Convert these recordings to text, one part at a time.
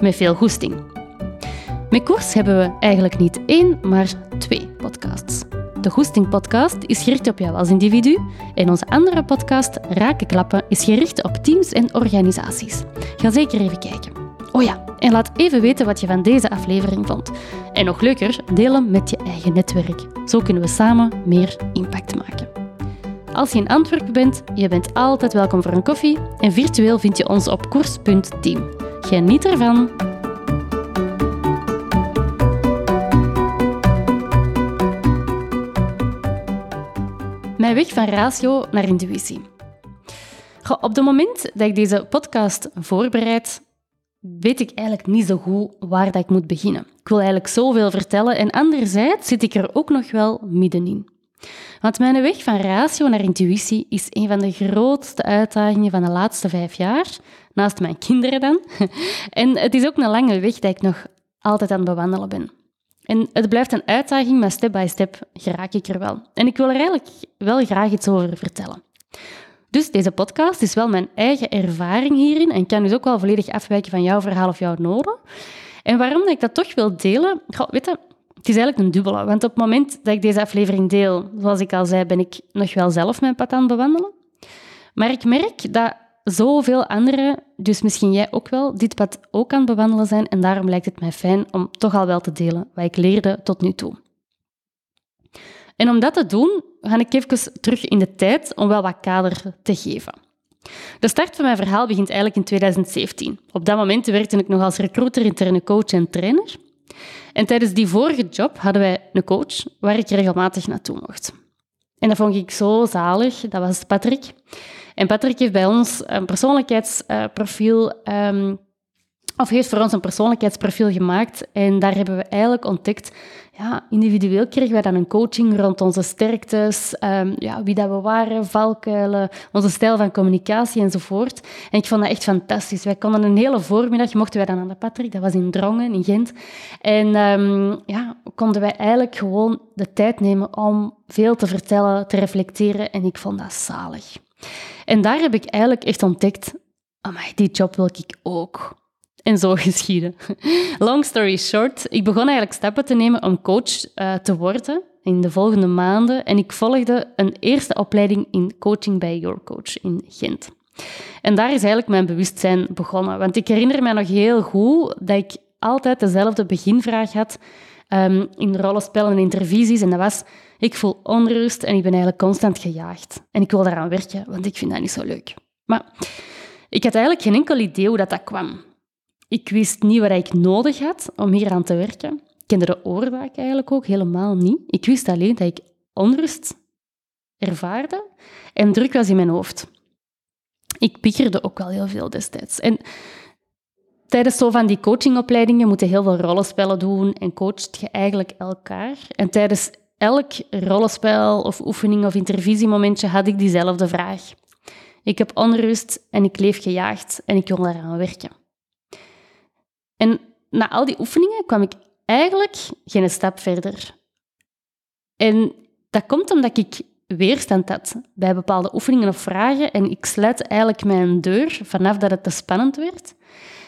Met veel goesting. Met Koers hebben we eigenlijk niet één, maar twee podcasts. De Goesting Podcast is gericht op jou als individu en onze andere podcast, Rakenklappen, is gericht op teams en organisaties. Ga zeker even kijken. Oh ja, en laat even weten wat je van deze aflevering vond. En nog leuker, deel hem met je eigen netwerk. Zo kunnen we samen meer impact maken. Als je in Antwerpen bent, je bent altijd welkom voor een koffie en virtueel vind je ons op koers.team. Geniet ervan! Mijn weg van ratio naar intuïtie. op het moment dat ik deze podcast voorbereid, weet ik eigenlijk niet zo goed waar dat ik moet beginnen. Ik wil eigenlijk zoveel vertellen en anderzijds zit ik er ook nog wel middenin. Want mijn weg van ratio naar intuïtie is een van de grootste uitdagingen van de laatste vijf jaar, naast mijn kinderen dan. En het is ook een lange weg dat ik nog altijd aan het bewandelen ben. En het blijft een uitdaging, maar step by step geraak ik er wel. En ik wil er eigenlijk wel graag iets over vertellen. Dus deze podcast is wel mijn eigen ervaring hierin en kan dus ook wel volledig afwijken van jouw verhaal of jouw noden. En waarom ik dat toch wil delen? Goh, weet je, het is eigenlijk een dubbele. Want op het moment dat ik deze aflevering deel, zoals ik al zei, ben ik nog wel zelf mijn pad aan het bewandelen. Maar ik merk dat zoveel anderen, dus misschien jij ook wel, dit pad ook aan bewandelen zijn. En daarom lijkt het mij fijn om toch al wel te delen wat ik leerde tot nu toe. En om dat te doen, ga ik even terug in de tijd om wel wat kader te geven. De start van mijn verhaal begint eigenlijk in 2017. Op dat moment werkte ik nog als recruiter, interne coach en trainer. En tijdens die vorige job hadden wij een coach waar ik regelmatig naartoe mocht. En dat vond ik zo zalig. Dat was Patrick. En Patrick heeft bij ons een persoonlijkheidsprofiel, um, of heeft voor ons een persoonlijkheidsprofiel gemaakt. En daar hebben we eigenlijk ontdekt, ja, individueel kregen wij dan een coaching rond onze sterktes, um, ja, wie dat we waren, valkuilen, onze stijl van communicatie enzovoort. En ik vond dat echt fantastisch. Wij konden een hele voormiddag, mochten wij dan aan de Patrick, dat was in Drongen, in Gent. En um, ja, konden wij eigenlijk gewoon de tijd nemen om veel te vertellen, te reflecteren. En ik vond dat zalig. En daar heb ik eigenlijk echt ontdekt, amai, die job wil ik ook. En zo geschieden. Long story short, ik begon eigenlijk stappen te nemen om coach uh, te worden in de volgende maanden. En ik volgde een eerste opleiding in coaching bij Your Coach in Gent. En daar is eigenlijk mijn bewustzijn begonnen. Want ik herinner me nog heel goed dat ik altijd dezelfde beginvraag had um, in rollenspellen en intervisies. En dat was, ik voel onrust en ik ben eigenlijk constant gejaagd. En ik wil daaraan werken, want ik vind dat niet zo leuk. Maar ik had eigenlijk geen enkel idee hoe dat, dat kwam. Ik wist niet wat ik nodig had om hier aan te werken. Ik kende de oorzaak eigenlijk ook helemaal niet. Ik wist alleen dat ik onrust ervaarde en druk was in mijn hoofd. Ik piekerde ook wel heel veel destijds. En tijdens zo van die coachingopleidingen moet je heel veel rollenspellen doen en coacht je eigenlijk elkaar. En tijdens elk rollenspel of oefening of intervisiemomentje had ik diezelfde vraag. Ik heb onrust en ik leef gejaagd en ik wil daaraan werken. En na al die oefeningen kwam ik eigenlijk geen stap verder. En dat komt omdat ik weerstand had bij bepaalde oefeningen of vragen en ik sluit eigenlijk mijn deur vanaf dat het te spannend werd.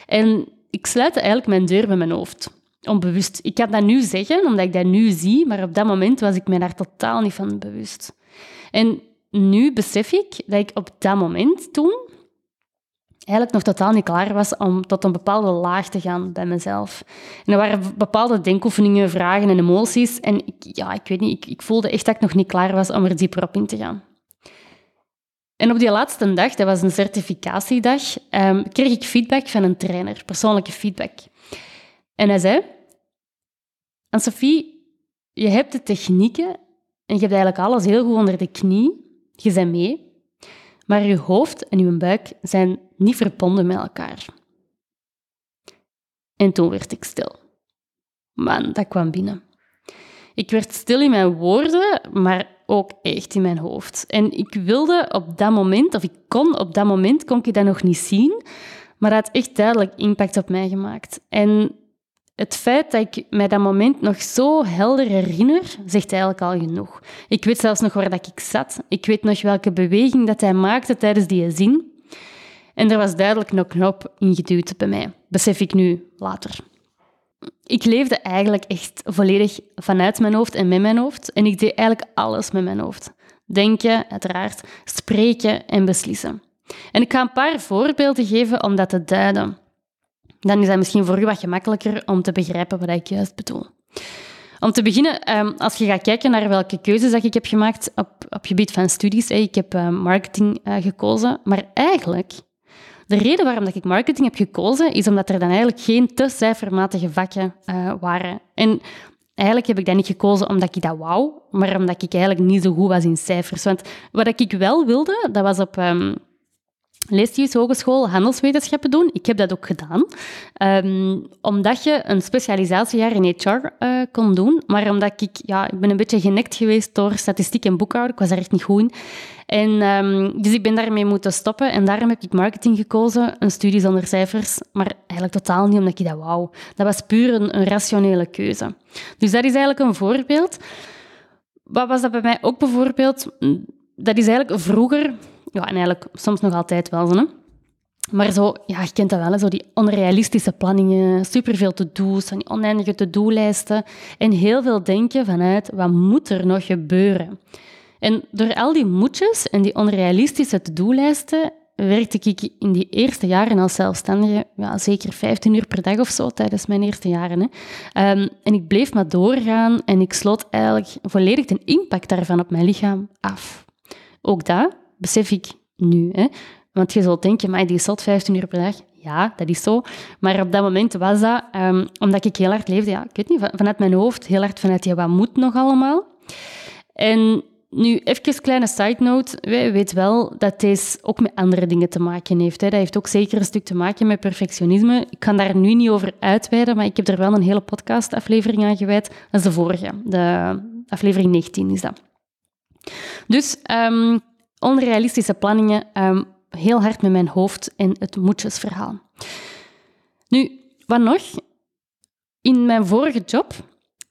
En ik sluitte eigenlijk mijn deur met mijn hoofd. Onbewust. Ik kan dat nu zeggen, omdat ik dat nu zie, maar op dat moment was ik me daar totaal niet van bewust. En nu besef ik dat ik op dat moment toen eigenlijk nog totaal niet klaar was om tot een bepaalde laag te gaan bij mezelf. En er waren bepaalde denkoefeningen, vragen en emoties. En ik, ja, ik weet niet, ik, ik voelde echt dat ik nog niet klaar was om er dieper op in te gaan. En op die laatste dag, dat was een certificatiedag, um, kreeg ik feedback van een trainer, persoonlijke feedback. En hij zei, Anne-Sophie, je hebt de technieken en je hebt eigenlijk alles heel goed onder de knie. Je bent mee. Maar je hoofd en je buik zijn niet verbonden met elkaar. En toen werd ik stil. Man, dat kwam binnen. Ik werd stil in mijn woorden, maar ook echt in mijn hoofd. En ik wilde op dat moment, of ik kon op dat moment, kon ik dat nog niet zien, maar dat had echt duidelijk impact op mij gemaakt. En het feit dat ik mij dat moment nog zo helder herinner, zegt eigenlijk al genoeg. Ik weet zelfs nog waar dat ik zat. Ik weet nog welke beweging dat hij maakte tijdens die zin. En er was duidelijk een knop ingeduwd bij mij. Besef ik nu later. Ik leefde eigenlijk echt volledig vanuit mijn hoofd en met mijn hoofd. En ik deed eigenlijk alles met mijn hoofd. Denken, uiteraard, spreken en beslissen. En ik ga een paar voorbeelden geven om dat te duiden. Dan is dat misschien voor u wat gemakkelijker om te begrijpen wat ik juist bedoel. Om te beginnen, ehm, als je gaat kijken naar welke keuzes dat ik heb gemaakt op, op gebied van studies, ik heb eh, marketing eh, gekozen, maar eigenlijk, de reden waarom dat ik marketing heb gekozen, is omdat er dan eigenlijk geen te cijfermatige vakken uh, waren. En eigenlijk heb ik dat niet gekozen omdat ik dat wou, maar omdat ik eigenlijk niet zo goed was in cijfers. Want wat ik wel wilde, dat was op... Um, Leestius Hogeschool handelswetenschappen doen. Ik heb dat ook gedaan. Um, omdat je een specialisatiejaar in HR eh, kon doen. Maar omdat ik, ja, ik ben een beetje genekt geweest door statistiek en boekhouden. Ik was daar echt niet goed in. En, um, dus ik ben daarmee moeten stoppen. En daarom heb ik marketing gekozen. Een studie zonder cijfers. Maar eigenlijk totaal niet omdat ik dat wou. Dat was puur een, een rationele keuze. Dus dat is eigenlijk een voorbeeld. Wat was dat bij mij ook bijvoorbeeld? Dat is eigenlijk vroeger ja, en eigenlijk soms nog altijd wel. Hè? Maar zo, ja, je kent dat wel, hè? zo die onrealistische planningen, superveel to-do's, die oneindige to-do-lijsten en heel veel denken vanuit wat moet er nog gebeuren. En door al die moetjes en die onrealistische to-do-lijsten werkte ik in die eerste jaren als zelfstandige ja, zeker 15 uur per dag of zo tijdens mijn eerste jaren. Hè. Um, en ik bleef maar doorgaan en ik sloot eigenlijk volledig de impact daarvan op mijn lichaam af. Ook dat besef ik nu. Hè? Want je zult denken, maar die zat 15 uur per dag. Ja, dat is zo. Maar op dat moment was dat, um, omdat ik heel hard leefde, ja, ik weet niet, vanuit mijn hoofd, heel hard vanuit, ja, wat moet nog allemaal? En nu, even een kleine side note. We weet wel dat deze ook met andere dingen te maken heeft. Hè. Dat heeft ook zeker een stuk te maken met perfectionisme. Ik kan daar nu niet over uitweiden, maar ik heb er wel een hele podcast-aflevering aan gewijd. Dat is de vorige, de aflevering 19 is dat. Dus um, onrealistische planningen um, heel hard met mijn hoofd en het moetjesverhaal. Nu, wat nog? In mijn vorige job,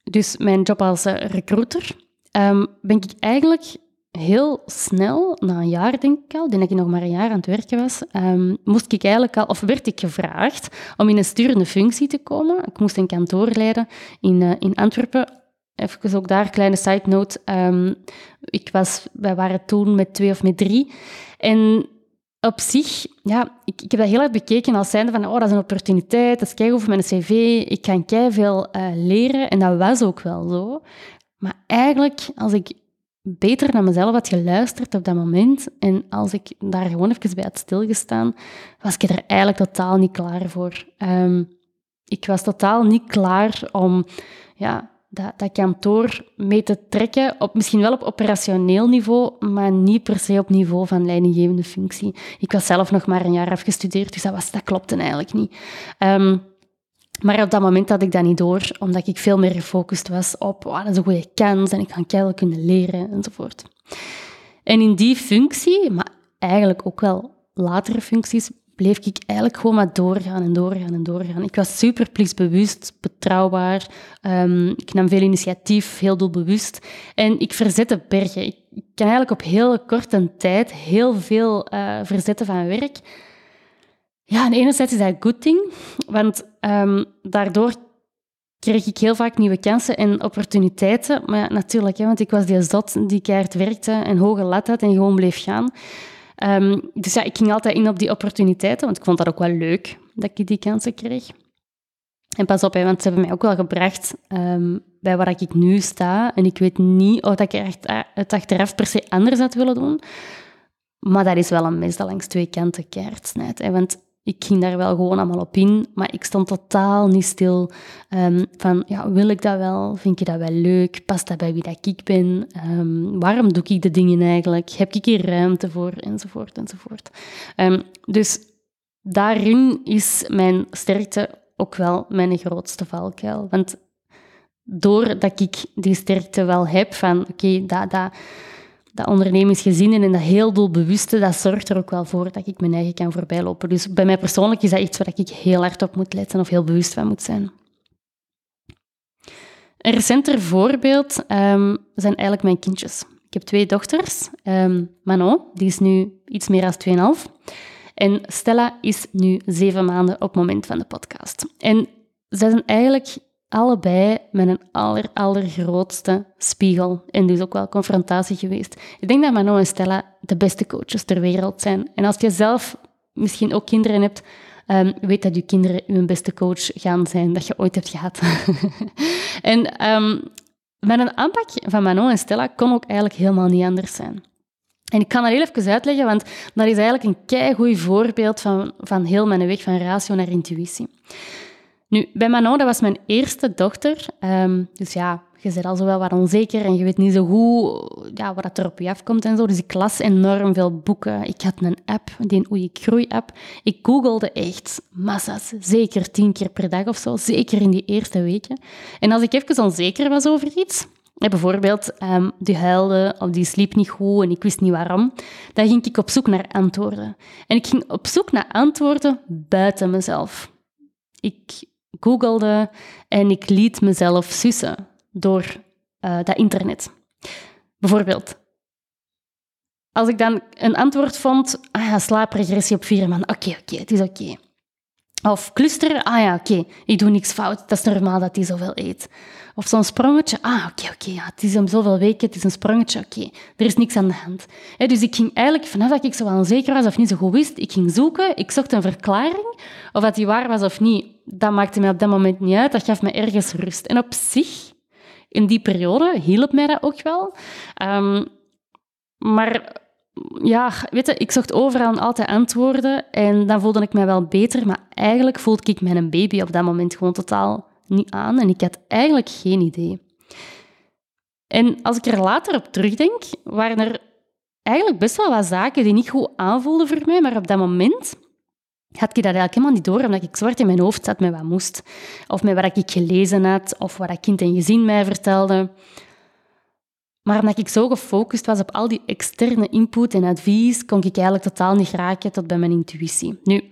dus mijn job als uh, recruiter, um, ben ik eigenlijk heel snel, na een jaar denk ik al, denk ik nog maar een jaar aan het werken was, um, moest ik eigenlijk al, of werd ik gevraagd om in een sturende functie te komen. Ik moest een kantoor leiden in, uh, in Antwerpen Even ook daar, kleine side note. Um, ik was, wij waren toen met twee of met drie. En op zich, ja, ik, ik heb dat heel erg bekeken als zijnde van, oh, dat is een opportuniteit, dat is kei over mijn cv, ik kan kei veel uh, leren. En dat was ook wel zo. Maar eigenlijk, als ik beter naar mezelf had geluisterd op dat moment en als ik daar gewoon even bij had stilgestaan, was ik er eigenlijk totaal niet klaar voor. Um, ik was totaal niet klaar om ja, dat, dat kantoor mee te trekken, op, misschien wel op operationeel niveau, maar niet per se op niveau van leidinggevende functie. Ik was zelf nog maar een jaar afgestudeerd, dus dat, was, dat klopte eigenlijk niet. Um, maar op dat moment had ik dat niet door, omdat ik veel meer gefocust was op oh, dat is een goede kans en ik ga keihard kunnen leren enzovoort. En in die functie, maar eigenlijk ook wel latere functies, bleef ik eigenlijk gewoon maar doorgaan en doorgaan en doorgaan. Ik was super plichtsbewust, betrouwbaar. Um, ik nam veel initiatief, heel doelbewust. En ik verzette bergen. Ik, kan eigenlijk op heel korte tijd heel veel uh, verzetten van werk. Ja, en enerzijds is dat een good thing, want um, daardoor kreeg ik heel vaak nieuwe kansen en opportuniteiten. Maar natuurlijk, hè, want ik was die zot die keihard werkte en hoge lat had en gewoon bleef gaan. Um, dus ja, ik ging altijd in op die opportuniteiten, want ik vond dat ook wel leuk dat ik die kansen kreeg. En pas op, hè, want ze hebben mij ook wel gebracht um, bij waar ik nu sta. En ik weet niet of ik echt het achteraf per se anders had willen doen. Maar dat is wel een mes langs twee kanten keihard snijdt. Want ik ging daar wel gewoon allemaal op in, maar ik stond totaal niet stil um, van, ja, wil ik dat wel? Vind je dat wel leuk? Past dat bij wie dat ik ben? Um, waarom doe ik de dingen eigenlijk? Heb ik hier ruimte voor? Enzovoort, enzovoort. Um, dus daarin is mijn sterkte ook wel mijn grootste valkuil. Want doordat ik die sterkte wel heb van, oké, dat, dat, dat ondernemingsgezin en dat heel doelbewuste, dat zorgt er ook wel voor dat ik mijn eigen kan voorbijlopen. Dus bij mij persoonlijk is dat iets waar ik heel hard op moet letten of heel bewust van moet zijn. Een recenter voorbeeld um, zijn eigenlijk mijn kindjes. Ik heb twee dochters. Um, Manon, die is nu iets meer dan 2,5. En Stella is nu zeven maanden op het moment van de podcast. En zij zijn eigenlijk allebei met een aller, allergrootste spiegel. En dus ook wel confrontatie geweest. Ik denk dat Manon en Stella de beste coaches ter wereld zijn. En als je zelf misschien ook kinderen hebt, um, weet dat je kinderen je beste coach gaan zijn dat je ooit hebt gehad. en um, met een aanpak van Manon en Stella kon ook eigenlijk helemaal niet anders zijn. En ik kan dat heel even uitleggen, want dat is eigenlijk een keigoed voorbeeld van, van heel mijn weg van ratio naar intuïtie. Nu, bij Manon, dat was mijn eerste dochter. Um, dus ja, je bent al zo wel wat onzeker en je weet niet zo goed ja, wat er op je afkomt en zo. Dus ik las enorm veel boeken. Ik had een app, die Oei Groei-app. Ik googelde echt massa's, zeker tien keer per dag of zo. Zeker in die eerste weken. En als ik even onzeker was over iets, bijvoorbeeld, um, die huilde of die sliep niet goed en ik wist niet waarom, dan ging ik op zoek naar antwoorden. En ik ging op zoek naar antwoorden buiten mezelf. Ik googelde en ik liet mezelf sussen door uh, dat internet. Bijvoorbeeld, als ik dan een antwoord vond, ah ja, slaapregressie op vier maanden, oké, oké, het is oké. Of clusteren, ah ja, oké, ik doe niks fout, dat is normaal dat hij zoveel eet. Of zo'n sprongetje, ah oké, oké, ja, het is om zoveel weken, het is een sprongetje, oké, er is niks aan de hand. dus ik ging eigenlijk, vanaf dat ik zo onzeker was of niet zo goed wist, ik ging zoeken, ik zocht een verklaring, of dat die waar was of niet, dat maakte mij op dat moment niet uit, dat gaf me ergens rust. En op zich, in die periode, hielp mij dat ook wel. Um, maar ja, weet je, ik zocht overal altijd antwoorden en dan voelde ik mij wel beter, maar eigenlijk voelde ik mijn baby op dat moment gewoon totaal niet aan en ik had eigenlijk geen idee. En als ik er later op terugdenk, waren er eigenlijk best wel wat zaken die niet goed aanvoelden voor mij, maar op dat moment had ik dat eigenlijk helemaal niet door, omdat ik zwart in mijn hoofd zat met wat moest. Of met wat ik gelezen had, of wat kind en gezin mij vertelde. Maar omdat ik zo gefocust was op al die externe input en advies, kon ik eigenlijk totaal niet raken tot bij mijn intuïtie. Nu,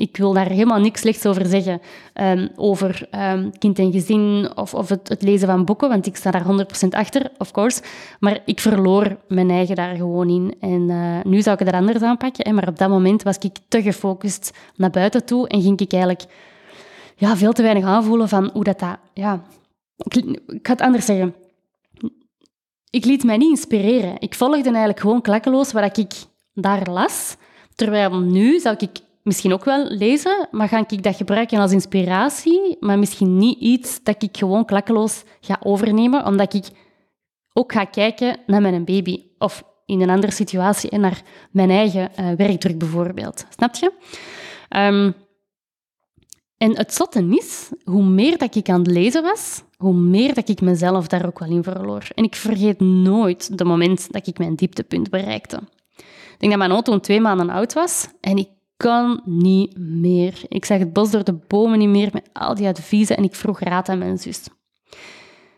ik wil daar helemaal niks slechts over zeggen, um, over um, kind en gezin of, of het, het, lezen van boeken, want ik sta daar 100% achter, of course. Maar ik verloor mijn eigen daar gewoon in. En uh, nu zou ik het anders aanpakken, hè, maar op dat moment was ik te gefocust naar buiten toe en ging ik eigenlijk ja, veel te weinig aanvoelen van hoe dat... dat ja, ik, ik ga het anders zeggen ik liet mij niet inspireren. Ik volgde eigenlijk gewoon klakkeloos wat ik daar las. Terwijl nu zou ik misschien ook wel lezen, maar ga ik dat gebruiken als inspiratie, maar misschien niet iets dat ik gewoon klakkeloos ga overnemen, omdat ik ook ga kijken naar mijn baby. Of in een andere situatie, naar mijn eigen uh, werkdruk bijvoorbeeld. Snap je? Um, en het zotte is, hoe meer dat ik aan het lezen was, hoe meer dat ik mezelf daar ook wel in verloor. En ik vergeet nooit de moment dat ik mijn dieptepunt bereikte. Ik denk dat mijn auto twee maanden oud was en ik kan niet meer. Ik zag het bos door de bomen niet meer met al die adviezen en ik vroeg raad aan mijn zus.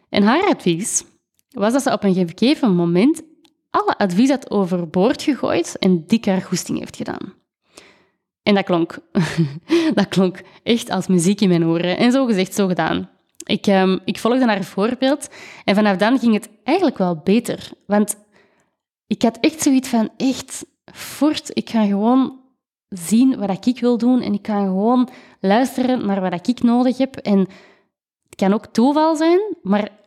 En haar advies was dat ze op een gegeven moment alle advies had overboord gegooid en dik haar goesting heeft gedaan. En dat klonk, dat klonk echt als muziek in mijn oren. En zo gezegd, zo gedaan. Ik, um, ik volgde haar voorbeeld en vanaf dan ging het eigenlijk wel beter. Want ik had echt zoiets van, echt, voort, ik ga gewoon zien wat ik wil doen en ik ga gewoon luisteren naar wat ik nodig heb. En het kan ook toeval zijn, maar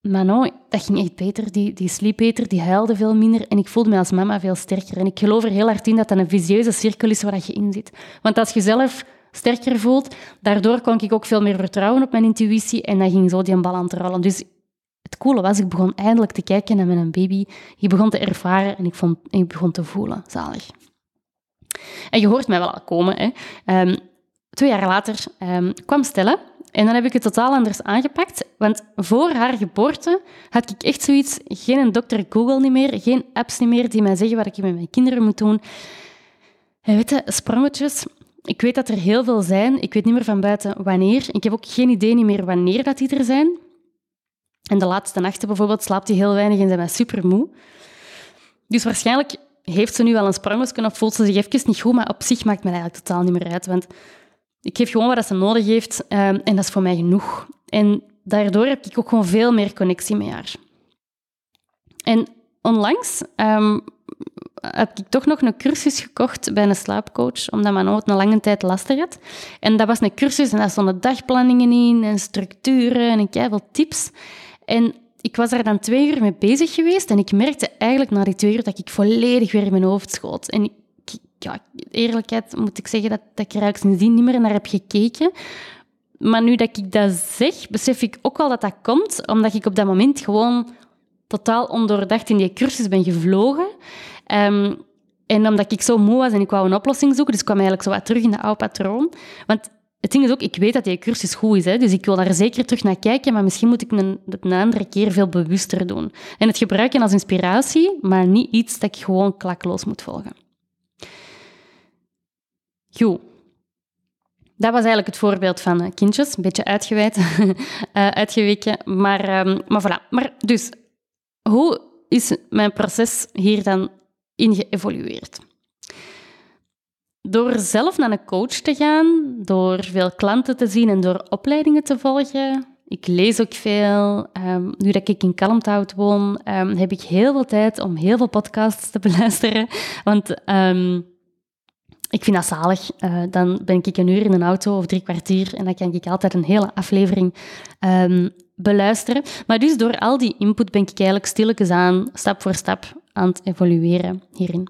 Manon, dat ging echt beter. Die, die sliep beter, die huilde veel minder en ik voelde me als mama veel sterker. En ik geloof er heel hard in dat dat een visieuze cirkel is waar je in zit. Want als je zelf sterker voelt, daardoor kon ik ook veel meer vertrouwen op mijn intuïtie en dan ging zo die bal aan te rollen. Dus het coole was, ik begon eindelijk te kijken naar mijn baby. Je begon te ervaren en ik, vond, ik begon te voelen. Zalig. En je hoort mij wel al komen. Hè. Um, twee jaar later um, kwam Stella en dan heb ik het totaal anders aangepakt, want voor haar geboorte had ik echt zoiets, geen dokter Google niet meer, geen apps niet meer die mij zeggen wat ik met mijn kinderen moet doen. En weet je, sprongetjes, ik weet dat er heel veel zijn. Ik weet niet meer van buiten wanneer. Ik heb ook geen idee niet meer wanneer dat die er zijn. En de laatste nachten bijvoorbeeld slaapt hij heel weinig en zijn wij super moe. Dus waarschijnlijk heeft ze nu wel een sprangmusken of voelt ze zich even niet goed, maar op zich maakt me eigenlijk totaal niet meer uit. Want ik geef gewoon wat ze nodig heeft ehm, en dat is voor mij genoeg. En daardoor heb ik ook gewoon veel meer connectie met haar. En onlangs um, heb ik toch nog een cursus gekocht bij een slaapcoach, omdat mijn hoofd een lange tijd lastig had. En dat was een cursus en daar stonden dagplanningen in en structuren en ik veel tips. En ik was daar dan twee uur mee bezig geweest en ik merkte eigenlijk na die twee uur dat ik volledig weer in mijn hoofd schoot. En ja, eerlijkheid moet ik zeggen dat, dat ik er eigenlijk sindsdien niet meer naar heb gekeken. Maar nu dat ik dat zeg, besef ik ook wel dat dat komt, omdat ik op dat moment gewoon totaal ondoordacht in die cursus ben gevlogen. Um, en omdat ik zo moe was en ik wou een oplossing zoeken, dus ik kwam eigenlijk zo wat terug in de oude patroon. Want het ding is ook, ik weet dat die cursus goed is, hè, dus ik wil daar zeker terug naar kijken, maar misschien moet ik het een, andere keer veel bewuster doen. En het gebruiken als inspiratie, maar niet iets dat ik gewoon klakloos moet volgen. Goed. Dat was eigenlijk het voorbeeld van eh, kindjes. Een beetje uitgeweid, uh, uitgeweken. Maar, um, maar voilà. Maar dus, hoe is mijn proces hier dan in geëvolueerd? Door zelf naar een coach te gaan, door veel klanten te zien en door opleidingen te volgen. Ik lees ook veel. Um, nu dat ik in Kalmthout woon, um, heb ik heel veel tijd om heel veel podcasts te beluisteren. Want um, ik vind dat zalig. Uh, dan ben ik een uur in een auto of drie kwartier en dan kan ik altijd een hele aflevering beluisteren. Maar dus door al die input ben ik eigenlijk stilletjes aan, stap voor stap, aan het evolueren hierin.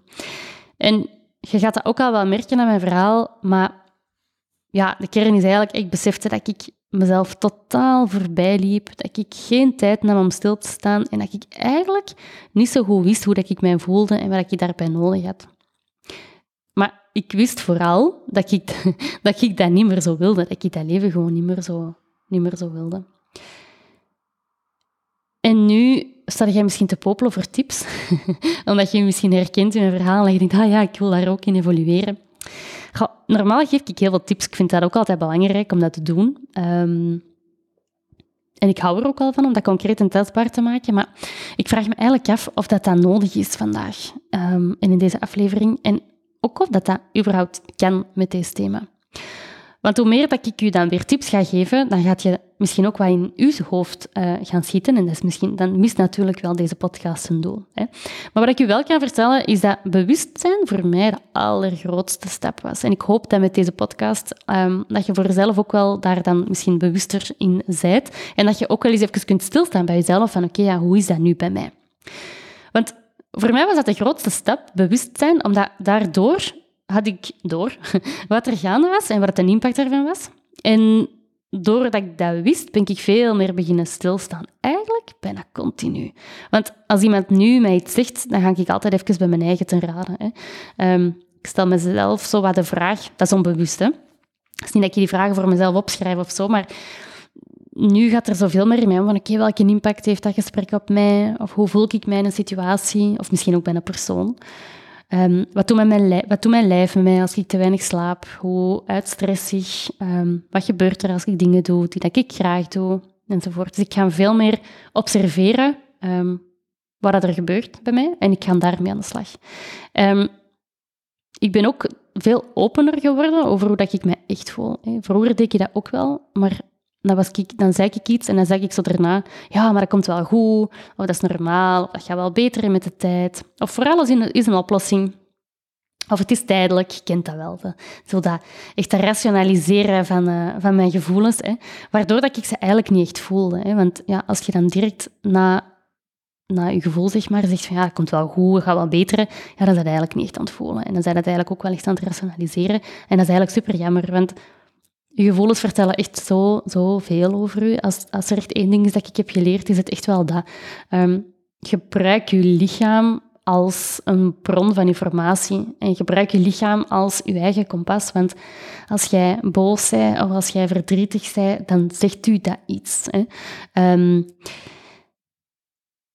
En je gaat dat ook al wel merken aan mijn verhaal, maar ja, de kern is eigenlijk, ik besefte dat ik mezelf totaal voorbij liep, dat ik geen tijd nam om stil te staan en dat ik eigenlijk niet zo goed wist hoe dat ik mij voelde en wat ik daarbij nodig had. Maar ik wist vooral dat ik, dat ik dat niet meer zo wilde, dat ik dat leven gewoon niet meer zo, niet meer zo wilde. En nu sta jij misschien te popelen voor tips, omdat je je misschien herkent in mijn verhaal en je denkt, ah ja, ik wil daar ook in evolueren. normaal geef ik heel veel tips. Ik vind dat ook altijd belangrijk om dat te doen. Um, en ik hou er ook wel van om dat concreet en testbaar te maken. Maar ik vraag me eigenlijk af of dat, dat nodig is vandaag um, en in deze aflevering. En ook of dat dat überhaupt kan met deze thema. Want hoe meer dat ik u dan weer tips ga geven, dan gaat je misschien ook wat in uw hoofd uh, gaan schieten. En dat is misschien, dan mist natuurlijk wel deze podcast zijn doel. Hè. Maar wat ik u wel kan vertellen, is dat bewustzijn voor mij de allergrootste stap was. En ik hoop dat met deze podcast, um, dat je voor jezelf ook wel daar dan misschien bewuster in zijt. En dat je ook wel eens even kunt stilstaan bij jezelf van oké, ja, hoe is dat nu bij mij? Want voor mij was dat de grootste stap, bewustzijn, omdat daardoor had ik door wat er gaande was en wat de impact ervan was. En doordat ik dat wist, ben ik veel meer beginnen stilstaan. Eigenlijk bijna continu. Want als iemand nu mij iets zegt, dan ga ik altijd even bij mijn eigen ten raden. Hè. Ehm, ik stel mezelf zo wat de vraag, dat is onbewust. Hè. Het is niet dat ik die vragen voor mezelf opschrijf of zo, maar nu gaat er zoveel meer in mij om van oké, welke impact heeft dat gesprek op mij? Of hoe voel ik mij in een situatie? Of misschien ook bij een persoon. Um, wat, doet mijn wat doet mijn lijf met mij als ik te weinig slaap? Hoe uitstressig? Um, wat gebeurt er als ik dingen doe die dat ik graag doe? Enzovoort. Dus ik ga veel meer observeren um, wat er gebeurt bij mij en ik ga daarmee aan de slag. ik ben ook veel opener geworden over hoe dat ik me echt voel. Vroeger deed ik dat ook wel, maar dan, was ik, dan zei ik iets en dan zeg ik zo daarna, ja, maar dat komt wel goed, of dat is normaal, of dat gaat wel beter met de tijd. Of voor alles is een oplossing. Of het is tijdelijk, je kent dat wel. Zo dat echt rationaliseren van, uh, van mijn gevoelens. Hè, waardoor dat ik ze eigenlijk niet echt voelde. Hè, want ja, als je dan direct na, na je gevoel zeg maar, zegt van ja, het komt wel goed, het gaat wel beter, ja, dan is dat eigenlijk niet echt aan het voelen. En dan zijn dat eigenlijk ook wel echt aan het rationaliseren. En dat is eigenlijk super jammer, want je gevoelens vertellen echt zo, zo veel over u. Als, als er echt één ding is dat ik heb geleerd, is het echt wel dat. Um, gebruik je lichaam als een bron van informatie. En gebruik je lichaam als je eigen kompas. Want als jij boos bent of als jij verdrietig bent, dan zegt u dat iets. Hè. Um,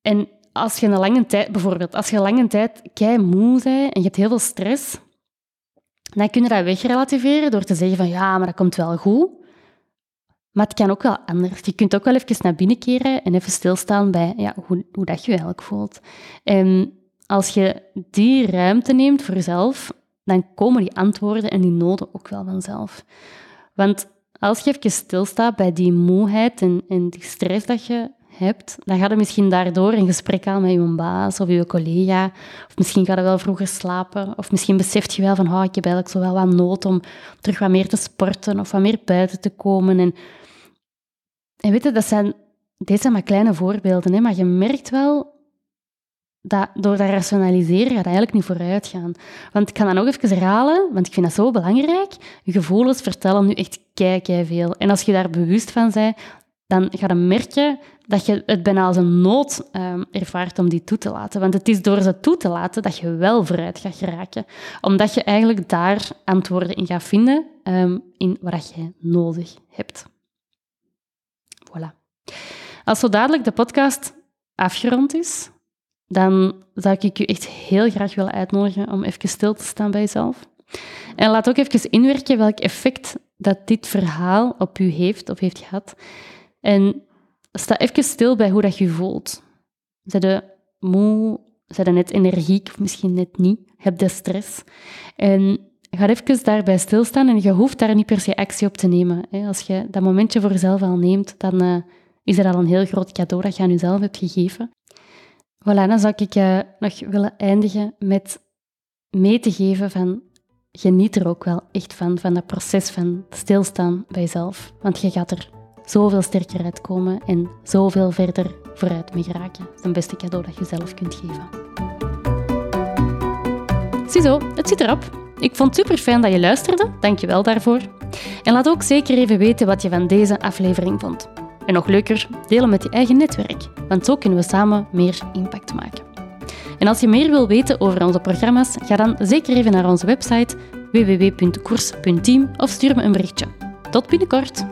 en als je een lange tijd, bijvoorbeeld, als je een lange tijd kei moe bent en je hebt heel veel stress, dan kun je dat wegrelativeren door te zeggen van ja, maar dat komt wel goed. Maar het kan ook wel anders. Je kunt ook wel even naar binnen keren en even stilstaan bij ja, hoe, hoe dat je eigenlijk voelt. En als je die ruimte neemt voor jezelf, dan komen die antwoorden en die noden ook wel vanzelf. Want als je even stilstaat bij die moeheid en, en die stress dat je hebt, dan gaat je misschien daardoor een gesprek aan met je baas of je collega. Of misschien ga je wel vroeger slapen. Of misschien beseft je wel van, oh, ik heb eigenlijk zo wel wat nood om terug wat meer te sporten of wat meer buiten te komen. En, en weet je, dat zijn, deze zijn maar kleine voorbeelden, hè, maar je merkt wel dat door dat rationaliseren gaat eigenlijk niet vooruit gaan. Want ik ga dan nog even herhalen, want ik vind dat zo belangrijk. Je gevoelens vertellen nu echt kei, kei veel. En als je daar bewust van bent, dan ga je merken dat je het bijna als een nood um, ervaart om die toe te laten. Want het is door ze toe te laten dat je wel vooruit gaat geraken. Omdat je eigenlijk daar antwoorden in gaat vinden um, in wat je nodig hebt. Voilà. Als zo dadelijk de podcast afgerond is, dan zou ik u echt heel graag willen uitnodigen om even stil te staan bij jezelf. En laat ook even inwerken welk effect dat dit verhaal op u heeft of heeft gehad. En sta even stil bij hoe dat je voelt. Zijn je moe? Zijn je net energiek misschien net niet? Heb je stress? En ga even daarbij stilstaan en je hoeft daar niet per se actie op te nemen. Als je dat momentje voor jezelf al neemt, dan eh, is dat al een heel groot cadeau dat je aan jezelf hebt gegeven. Voilà, dan zou ik uh, nog willen eindigen met mee te geven van geniet er ook wel echt van, van dat proces van stilstaan bij jezelf. Want je gaat er zoveel sterker uitkomen en zoveel verder vooruit mee geraken. Dat is het beste cadeau dat je zelf kunt geven. Ziezo, het zit erop. Ik vond het super fijn dat je luisterde. Dank je wel daarvoor. En laat ook zeker even weten wat je van deze aflevering vond. En nog leuker, delen met je eigen netwerk, want zo kunnen we samen meer impact maken. En als je meer wil weten over onze programma's, ga dan zeker even naar onze website www.koers.team of stuur me een berichtje. Tot binnenkort!